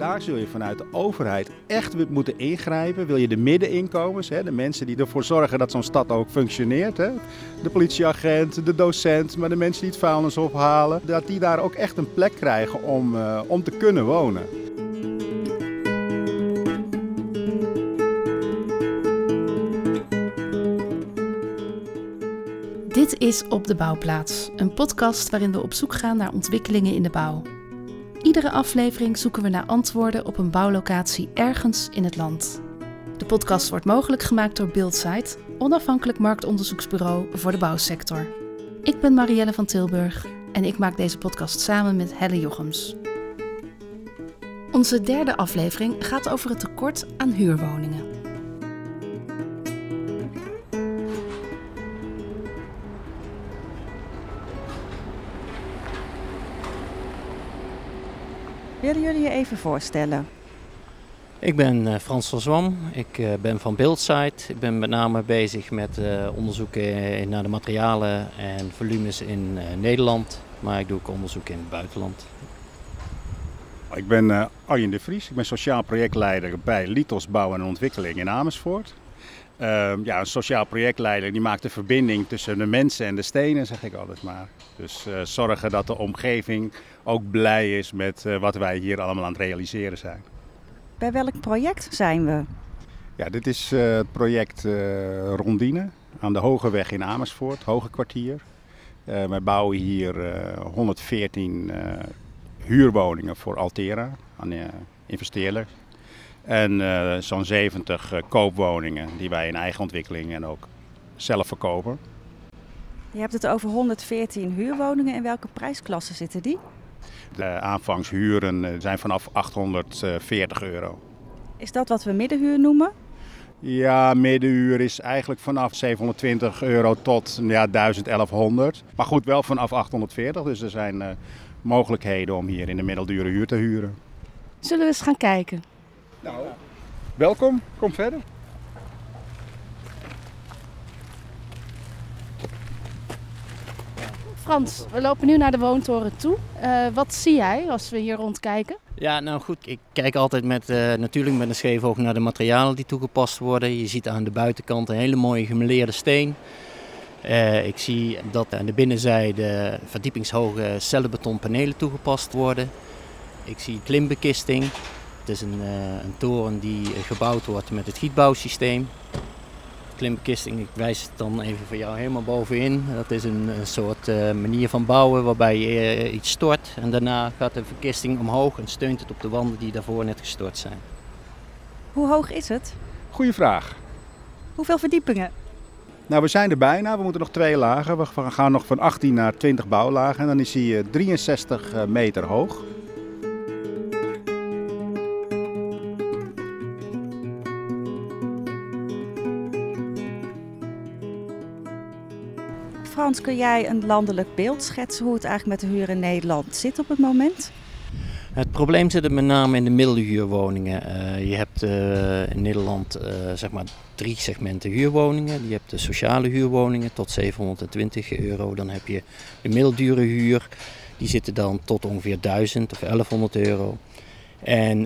Daar zul je vanuit de overheid echt moeten ingrijpen. Wil je de middeninkomens, hè, de mensen die ervoor zorgen dat zo'n stad ook functioneert. Hè, de politieagent, de docent, maar de mensen die het vuilnis ophalen. Dat die daar ook echt een plek krijgen om, uh, om te kunnen wonen. Dit is Op de Bouwplaats, een podcast waarin we op zoek gaan naar ontwikkelingen in de bouw. Iedere aflevering zoeken we naar antwoorden op een bouwlocatie ergens in het land. De podcast wordt mogelijk gemaakt door Buildsite, onafhankelijk marktonderzoeksbureau voor de bouwsector. Ik ben Marielle van Tilburg en ik maak deze podcast samen met Helle Jochems. Onze derde aflevering gaat over het tekort aan huurwoningen. Willen jullie je even voorstellen? Ik ben uh, Frans van Zwam, ik uh, ben van Buildsite. Ik ben met name bezig met uh, onderzoeken naar de materialen en volumes in Nederland. Maar ik doe ook onderzoek in het buitenland. Ik ben Arjen de Vries, ik ben sociaal projectleider bij Litos Bouw en Ontwikkeling in Amersfoort. Ehm, ja, een sociaal projectleider die maakt de verbinding tussen de mensen en de stenen, zeg ik altijd maar. Dus zorgen dat de omgeving ook blij is met uh, wat wij hier allemaal aan het realiseren zijn. Bij welk project zijn we? Ja, dit is uh, het project uh, Rondine aan de Hogeweg in Amersfoort, Hoge Kwartier. wij bouwen hier 114 huurwoningen voor Altera aan investeerders. En zo'n 70 koopwoningen die wij in eigen ontwikkeling en ook zelf verkopen. Je hebt het over 114 huurwoningen. In welke prijsklasse zitten die? De aanvangshuren eh, zijn vanaf 840 euro. Is dat wat we middenhuur noemen? Ja, middenhuur is eigenlijk vanaf 720 euro tot ja, 1100. Maar goed, wel vanaf 840. Dus er zijn uh, mogelijkheden om hier in de middeldure huur te huren. Zullen we eens gaan kijken? Nou, welkom. Kom verder. Frans, we lopen nu naar de woontoren toe. Uh, wat zie jij als we hier rondkijken? Ja, nou goed, ik kijk altijd met, uh, natuurlijk met een scheef oog naar de materialen die toegepast worden. Je ziet aan de buitenkant een hele mooie gemeleerde steen. Uh, ik zie dat aan de binnenzijde verdiepingshoge cellenbetonpanelen toegepast worden. Ik zie klimbekisting. Het is een, een toren die gebouwd wordt met het gietbouwsysteem klimbekisting, ik wijs het dan even voor jou helemaal bovenin. Dat is een, een soort uh, manier van bouwen waarbij je uh, iets stort en daarna gaat de verkisting omhoog en steunt het op de wanden die daarvoor net gestort zijn. Hoe hoog is het? Goeie vraag. Hoeveel verdiepingen? Nou, we zijn er bijna. We moeten nog twee lagen. We gaan nog van 18 naar 20 bouwlagen en dan is hij 63 eh, meter hoog. Kun jij een landelijk beeld schetsen hoe het eigenlijk met de huur in Nederland zit op het moment? Het probleem zit er met name in de middelhuurwoningen. Uh, je hebt uh, in Nederland uh, zeg maar drie segmenten huurwoningen. Je hebt de sociale huurwoningen tot 720 euro. Dan heb je de middeldure huur. Die zitten dan tot ongeveer 1000 of 1100 euro. En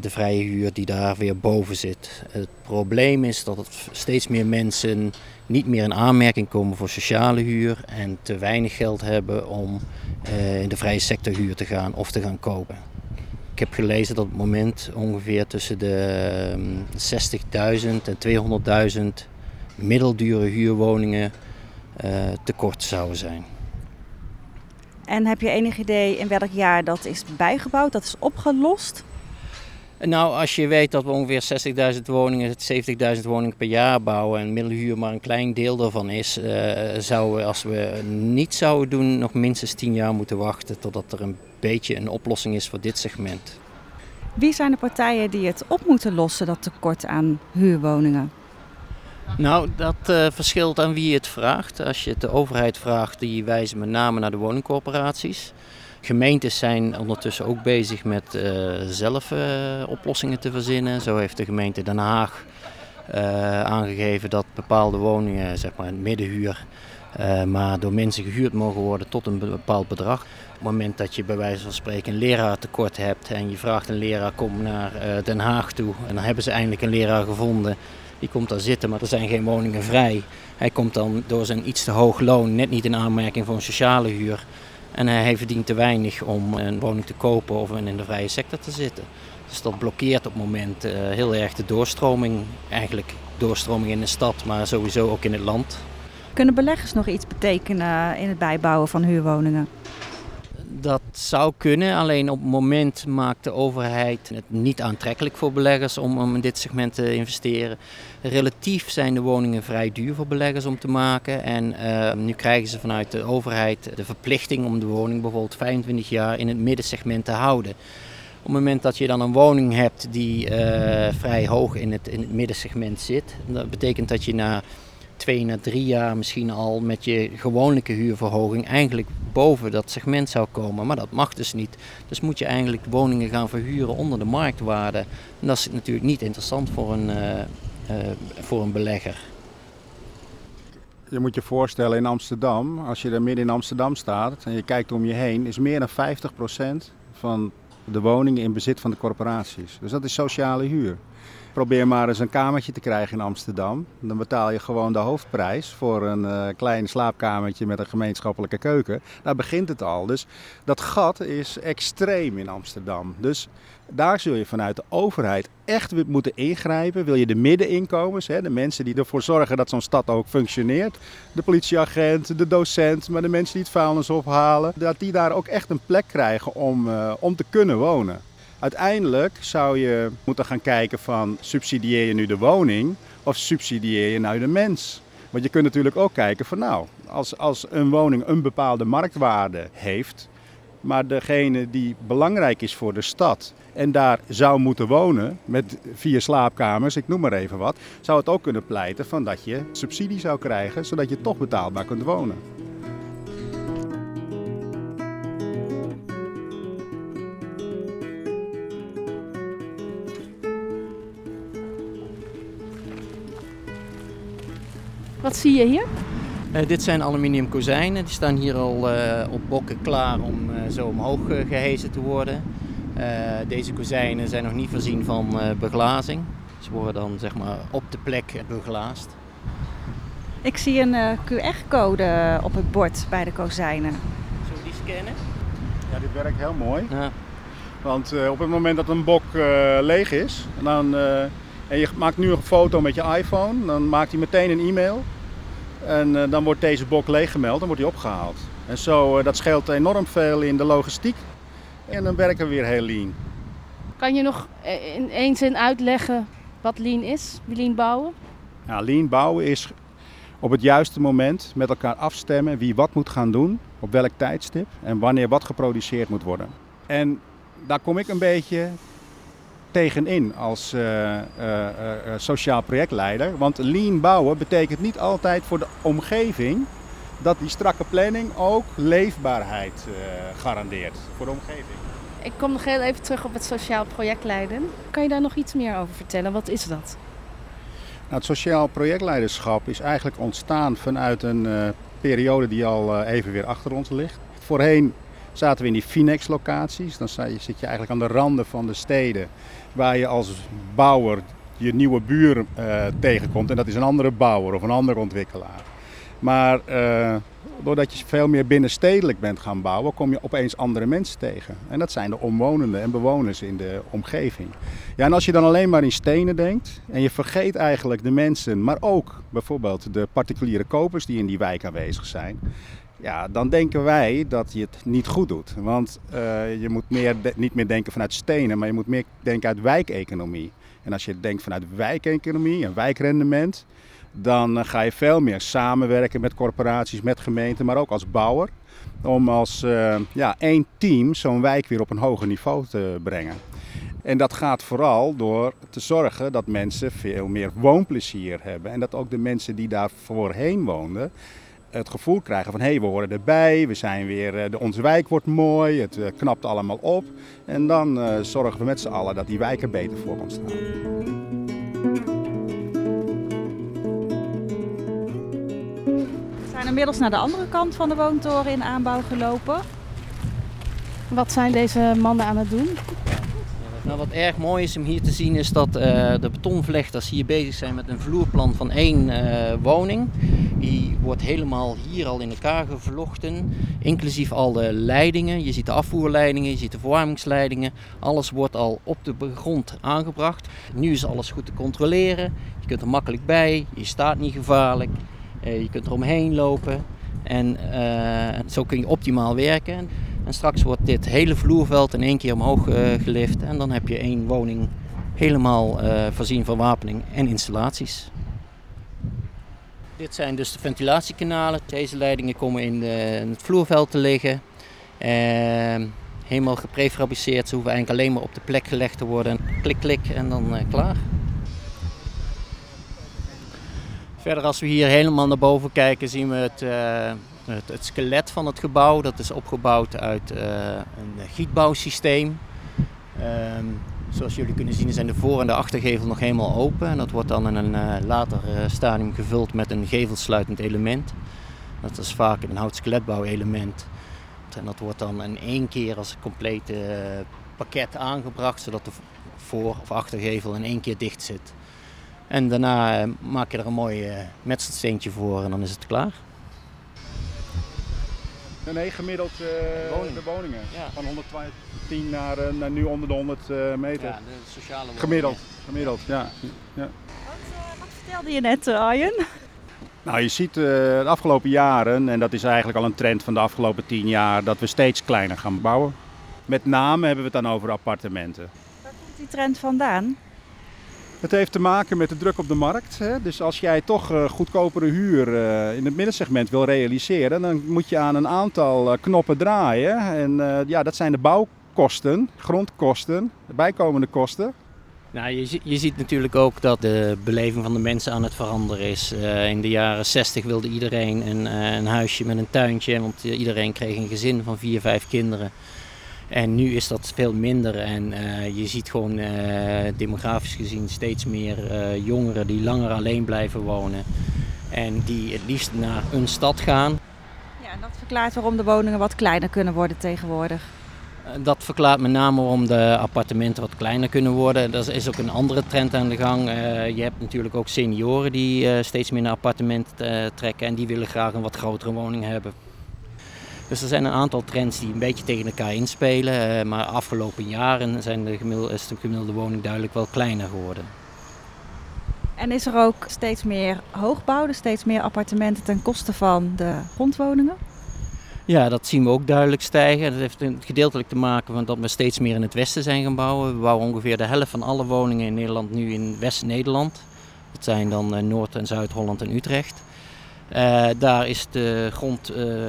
de vrije huur die daar weer boven zit. Het probleem is dat steeds meer mensen niet meer in aanmerking komen voor sociale huur en te weinig geld hebben om uh, in de vrije sector huur te gaan of te gaan kopen. Ik heb gelezen dat op het moment ongeveer tussen de 60.000 en 200.000 middeldure huurwoningen uh, tekort zouden zijn. En heb je enig idee in welk jaar dat is bijgebouwd, dat is opgelost? Nou, als je weet dat we ongeveer 60.000 woningen, 70.000 woningen per jaar bouwen en middelhuur maar een klein deel daarvan is, uh, zouden we als we niet zouden doen nog minstens 10 jaar moeten wachten totdat er een beetje een oplossing is voor dit segment. Wie zijn de partijen die het op moeten lossen, dat tekort aan huurwoningen? Nou, dat uh, verschilt aan wie je het vraagt. Als je het de overheid vraagt, die wijzen met name naar de woningcorporaties. Gemeentes zijn ondertussen ook bezig met uh, zelf uh, oplossingen te verzinnen. Zo heeft de gemeente Den Haag aangegeven dat bepaalde woningen, zeg maar middenhuur, uh, maar door mensen gehuurd mogen worden tot een bepaald bedrag. Op het moment dat je bij wijze van spreken een leraar tekort hebt en je vraagt een leraar kom naar Den Haag toe en dan hebben ze eindelijk een leraar gevonden. Die komt daar zitten, maar er zijn geen woningen vrij. Hij komt dan door zijn iets te hoog loon net niet in aanmerking voor een sociale huur. En hij verdient te weinig om een woning te kopen of in de vrije sector te zitten. Dus dat blokkeert op het moment uh, heel erg de doorstroming. Eigenlijk doorstroming in de stad, maar sowieso ook in het land. Kunnen beleggers nog iets betekenen in het bijbouwen van huurwoningen? Dat zou kunnen, alleen op het moment maakt de overheid het niet aantrekkelijk voor beleggers om, om in dit segment te investeren. Relatief zijn de woningen vrij duur voor beleggers om te maken. En uh, nu krijgen ze vanuit de overheid de verplichting om de woning bijvoorbeeld 25 jaar in het middensegment te houden. Op het moment dat je dan een woning hebt die uh, vrij hoog in het, in het middensegment zit, dat betekent dat je na twee, na drie jaar misschien al met je gewone huurverhoging eigenlijk boven dat segment zou komen. Maar dat mag dus niet. Dus moet je eigenlijk woningen gaan verhuren onder de marktwaarde. En dat is natuurlijk niet interessant voor een, uh, uh, voor een belegger. Je moet je voorstellen in Amsterdam, als je er midden in Amsterdam staat en je kijkt om je heen, is meer dan 50% van de woningen in bezit van de corporaties. Dus dat is sociale huur. Probeer maar eens een kamertje te krijgen in Amsterdam. Dan betaal je gewoon de hoofdprijs voor een uh, klein slaapkamertje met een gemeenschappelijke keuken. Daar begint het al. Dus dat gat is extreem in Amsterdam. Dus daar zul je vanuit de overheid echt moeten ingrijpen. Wil je de middeninkomens, hè, de mensen die ervoor zorgen dat zo'n stad ook functioneert. De politieagent, de docent, maar de mensen die het vuilnis ophalen. Dat die daar ook echt een plek krijgen om, uh, om te kunnen wonen. Uiteindelijk zou je moeten gaan kijken van subsidieer je nu de woning of subsidieer je nou de mens? Want je kunt natuurlijk ook kijken van nou, als, als een woning een bepaalde marktwaarde heeft, maar degene die belangrijk is voor de stad en daar zou moeten wonen met vier slaapkamers, ik noem maar even wat, zou het ook kunnen pleiten van dat je subsidie zou krijgen, zodat je toch betaalbaar kunt wonen. Wat zie je hier? Uh, dit zijn aluminium kozijnen. Die staan hier al uh, op bokken klaar om uh, zo omhoog gehezen te worden. deze kozijnen zijn nog niet voorzien van beglazing. Ze worden dan zeg maar op de plek beglaasd. Ik zie een QR-code op het bord bij de kozijnen. Zullen we die scannen? Ja, dit werkt heel mooi. Ja. Want op het moment dat een bok leeg is, dan en je maakt nu een foto met je iPhone, dan maakt hij meteen een e-mail. En uh, dan wordt deze bok leeggemeld en wordt hij opgehaald. En zo, uh, dat scheelt enorm veel in de logistiek. En dan werken we weer heel lean. Kan je nog in één zin uitleggen wat lean is, lean bouwen? Ja, lean bouwen is op het juiste moment met elkaar afstemmen wie wat moet gaan doen, op welk tijdstip en wanneer wat geproduceerd moet worden. En daar kom ik een beetje tegenin als uh, uh, uh, sociaal projectleider. Want lean bouwen betekent niet altijd voor de omgeving dat die strakke planning ook leefbaarheid garandeert voor de omgeving. Ik kom nog heel even terug op het sociaal projectleiden. Kan je daar nog iets meer over vertellen? Wat is dat? Nou, het sociaal projectleiderschap is eigenlijk ontstaan vanuit een periode die al even weer achter ons ligt. Voorheen zaten we in die Finex-locaties. Dan zit je eigenlijk aan de randen van de steden waar je als bouwer je nieuwe buur uh, tegenkomt. En dat is een andere bouwer of een andere ontwikkelaar. Maar uh, doordat je veel meer binnenstedelijk bent gaan bouwen, kom je opeens andere mensen tegen. En dat zijn de omwonenden en bewoners in de omgeving. Ja, en als je dan alleen maar in stenen denkt en je vergeet eigenlijk de mensen, maar ook bijvoorbeeld de particuliere kopers die in die wijk aanwezig zijn, ja, dan denken wij dat je het niet goed doet. Want uh, je moet meer niet meer denken vanuit stenen, maar je moet meer denken uit wijkeconomie. En als je denkt vanuit wijkeconomie en wijkrendement, dan uh, ga je veel meer samenwerken met corporaties, met gemeenten, maar ook als bouwer. Om als uh, ja, één team zo'n wijk weer op een hoger niveau te brengen. En dat gaat vooral door te zorgen dat mensen veel meer woonplezier hebben. En dat ook de mensen die daar voorheen woonden, het gevoel krijgen van hé, hey, we horen erbij, we zijn weer, eh, de, onze wijk wordt mooi, het uh, knapt allemaal op. En dan uh, zorgen we met z'n allen dat die wijk er beter voor kan staan. We zijn inmiddels naar de andere kant van de woontoren in aanbouw gelopen. Wat zijn deze mannen aan het doen? Nou, wat erg mooi is om hier te zien is dat uh, de betonvlechters hier bezig zijn met een vloerplan van één uh, woning. Die wordt helemaal hier al in elkaar gevlochten, inclusief al de leidingen. Je ziet de afvoerleidingen, je ziet de verwarmingsleidingen. Alles wordt al op de grond aangebracht. Nu is alles goed te controleren. Je kunt er makkelijk bij, je staat niet gevaarlijk, uh, je kunt er omheen lopen. En zo kun je optimaal werken. En straks wordt dit hele vloerveld in één keer omhoog uh, gelift. En dan heb je één woning helemaal uh, voorzien van wapening en installaties. Dit zijn dus de ventilatiekanalen. Deze leidingen komen in, de, in het vloerveld te liggen. Uh, helemaal geprefabriceerd. Ze hoeven eigenlijk alleen maar op de plek gelegd te worden. Klik, klik en dan uh, klaar. Verder als we hier helemaal naar boven kijken zien we het, uh, het, het, skelet van het gebouw. Dat is opgebouwd uit een gietbouwsysteem. Zoals jullie kunnen zien zijn de voor- en de achtergevel nog helemaal open. En dat wordt dan in een uh, later stadium gevuld met een gevelsluitend element. Dat is vaak een houtskeletbouwelement. En dat wordt dan in één keer als complete pakket aangebracht, zodat de voor- of achtergevel in één keer dicht zit. En daarna maak je er een mooi metselsteentje voor en dan is het klaar. Nee, gemiddeld uh, Woning. de woningen. Ja. Van 110 naar, uh, naar nu onder de 100 meter. Ja, de sociale woningen. Gemiddeld, gemiddeld, ja. ja. Wat, wat, vertelde je net, Arjen? Nou, je ziet de afgelopen jaren, en dat is eigenlijk al een trend van de afgelopen 10 jaar, dat we steeds kleiner gaan bouwen. Met name hebben we het dan over appartementen. Waar komt die trend vandaan? Het heeft te maken met de druk op de markt. Hè? Dus als jij toch uh, goedkopere huur uh, in het middensegment wil realiseren, dan moet je aan een aantal uh, knoppen draaien. En ja, dat zijn de bouwkosten, grondkosten, de bijkomende kosten. Nou, je, je ziet natuurlijk ook dat de beleving van de mensen aan het veranderen is. in de jaren 60 wilde iedereen een, een huisje met een tuintje, want iedereen kreeg een gezin van vier, vijf kinderen. En nu is dat veel minder en uh, je ziet gewoon uh, demografisch gezien steeds meer uh, jongeren die langer alleen blijven wonen. En die het liefst naar een stad gaan. Ja, en dat verklaart waarom de woningen wat kleiner kunnen worden tegenwoordig. Dat verklaart met name waarom de appartementen wat kleiner kunnen worden. Er is ook een andere trend aan de gang. je hebt natuurlijk ook senioren die steeds meer naar appartementen trekken en die willen graag een wat grotere woning hebben. Dus er zijn een aantal trends die een beetje tegen elkaar inspelen. Maar afgelopen jaren zijn de gemiddelde, is de gemiddelde woning duidelijk wel kleiner geworden. En is er ook steeds meer hoogbouw, dus steeds meer appartementen ten koste van de grondwoningen? Ja, dat zien we ook duidelijk stijgen. Dat heeft gedeeltelijk te maken met dat we steeds meer in het westen zijn gaan bouwen. We bouwen ongeveer de helft van alle woningen in Nederland nu in West-Nederland. Dat zijn dan Noord- en Zuid-Holland en Utrecht. Uh, daar is de grond uh,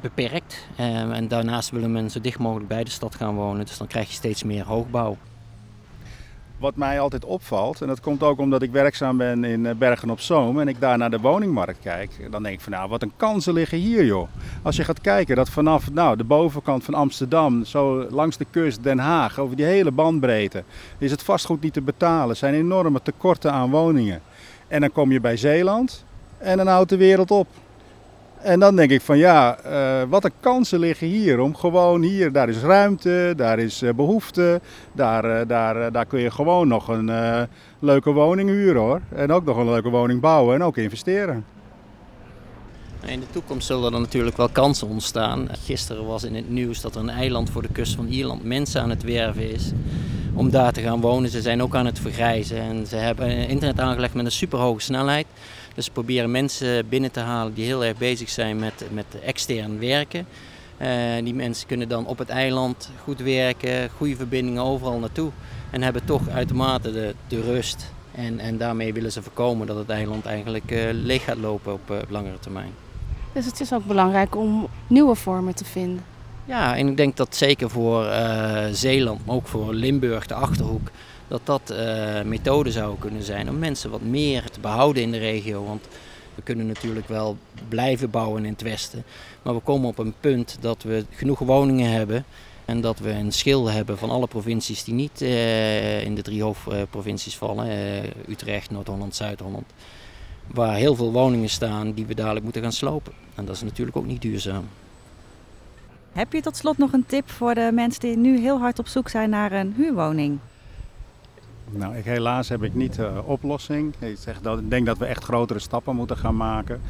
beperkt uh, en daarnaast willen men zo dicht mogelijk bij de stad gaan wonen. Dus dan krijg je steeds meer hoogbouw. Wat mij altijd opvalt, en dat komt ook omdat ik werkzaam ben in Bergen op Zoom en ik daar naar de woningmarkt kijk, dan denk ik van nou, wat een kansen liggen hier joh. Als je gaat kijken dat vanaf nou, de bovenkant van Amsterdam, zo langs de kust Den Haag, over die hele bandbreedte, is het vastgoed niet te betalen. Zijn enorme tekorten aan woningen. En dan kom je bij Zeeland, en dan houdt de wereld op. En dan denk ik van ja, uh, wat een kansen liggen hier om gewoon hier, daar is ruimte, daar is uh, behoefte, daar, uh, daar, daar kun je gewoon nog een leuke woning huren hoor. En ook nog een leuke woning bouwen en ook investeren. In de toekomst zullen er natuurlijk wel kansen ontstaan. Gisteren was in het nieuws dat er een eiland voor de kust van Ierland mensen aan het werven is om daar te gaan wonen. Ze zijn ook aan het vergrijzen en ze hebben internet aangelegd met een superhoge snelheid. Dus ze proberen mensen binnen te halen die heel erg bezig zijn met, met extern werken. Uh, die mensen kunnen dan op het eiland goed werken, goede verbindingen overal naartoe. En hebben toch uitermate de, de rust. En, en daarmee willen ze voorkomen dat het eiland eigenlijk uh, leeg gaat lopen op, uh, op langere termijn. Dus het is ook belangrijk om nieuwe vormen te vinden. Ja, en ik denk dat zeker voor Zeeland, maar ook voor Limburg, de Achterhoek, dat dat uh, methode zou kunnen zijn om mensen wat meer te behouden in de regio. Want we kunnen natuurlijk wel blijven bouwen in het westen, maar we komen op een punt dat we genoeg woningen hebben en dat we een schil hebben van alle provincies die niet uh, in de drie hoofdprovincies vallen, uh, Utrecht, Noord-Holland, Zuid-Holland. waar heel veel woningen staan die we dadelijk moeten gaan slopen. En dat is natuurlijk ook niet duurzaam. Heb je tot slot nog een tip voor de mensen die nu heel hard op zoek zijn naar een huurwoning? Nou, ik, helaas heb ik niet de oplossing. Ik, zeg dat, ik denk dat we echt grotere stappen moeten gaan maken.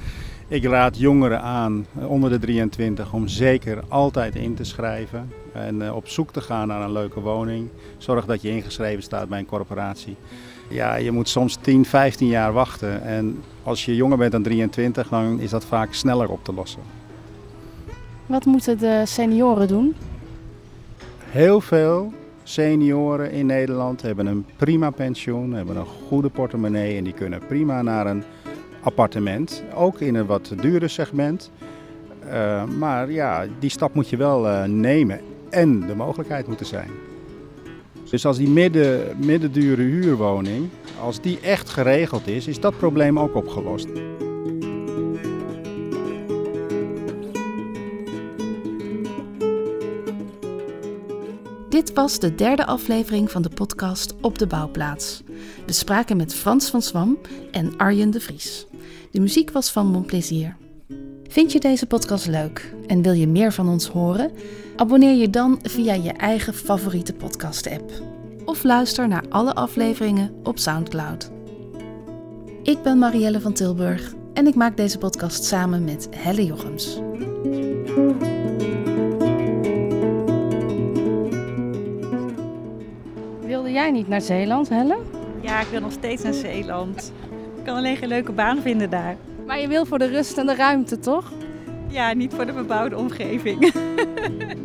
Ik raad jongeren aan, eh, onder de 23, om zeker altijd in te schrijven. En uh, op zoek te gaan naar een leuke woning. Zorg dat je ingeschreven staat bij een corporatie. Ja, je moet soms 10, 15 jaar wachten. En als je jonger bent dan 23, dan is dat vaak sneller op te lossen. Wat moeten de senioren doen? Heel veel senioren in Nederland hebben een prima pensioen, hebben een goede portemonnee en die kunnen prima naar een appartement. Ook in een wat duurder segment. Uh, maar ja, die stap moet je wel uh, nemen en de mogelijkheid moet er zijn. Dus als die midden, middendure huurwoning, als die echt geregeld is, is dat probleem ook opgelost. Dit was de derde aflevering van de podcast Op de Bouwplaats. We spraken met Frans van Swam en Arjen de Vries. De muziek was van Mon. Vind je deze podcast leuk en wil je meer van ons horen? Abonneer je dan via je eigen favoriete podcast-app. Of luister naar alle afleveringen op SoundCloud. Ik ben Marielle van Tilburg en ik maak deze podcast samen met Helle Jochems. Jij niet naar Zeeland, Helle? Ja, ik wil nog steeds naar Zeeland. Ik kan alleen geen leuke baan vinden daar. Maar je wil voor de rust en de ruimte, toch? Ja, niet voor de bebouwde omgeving.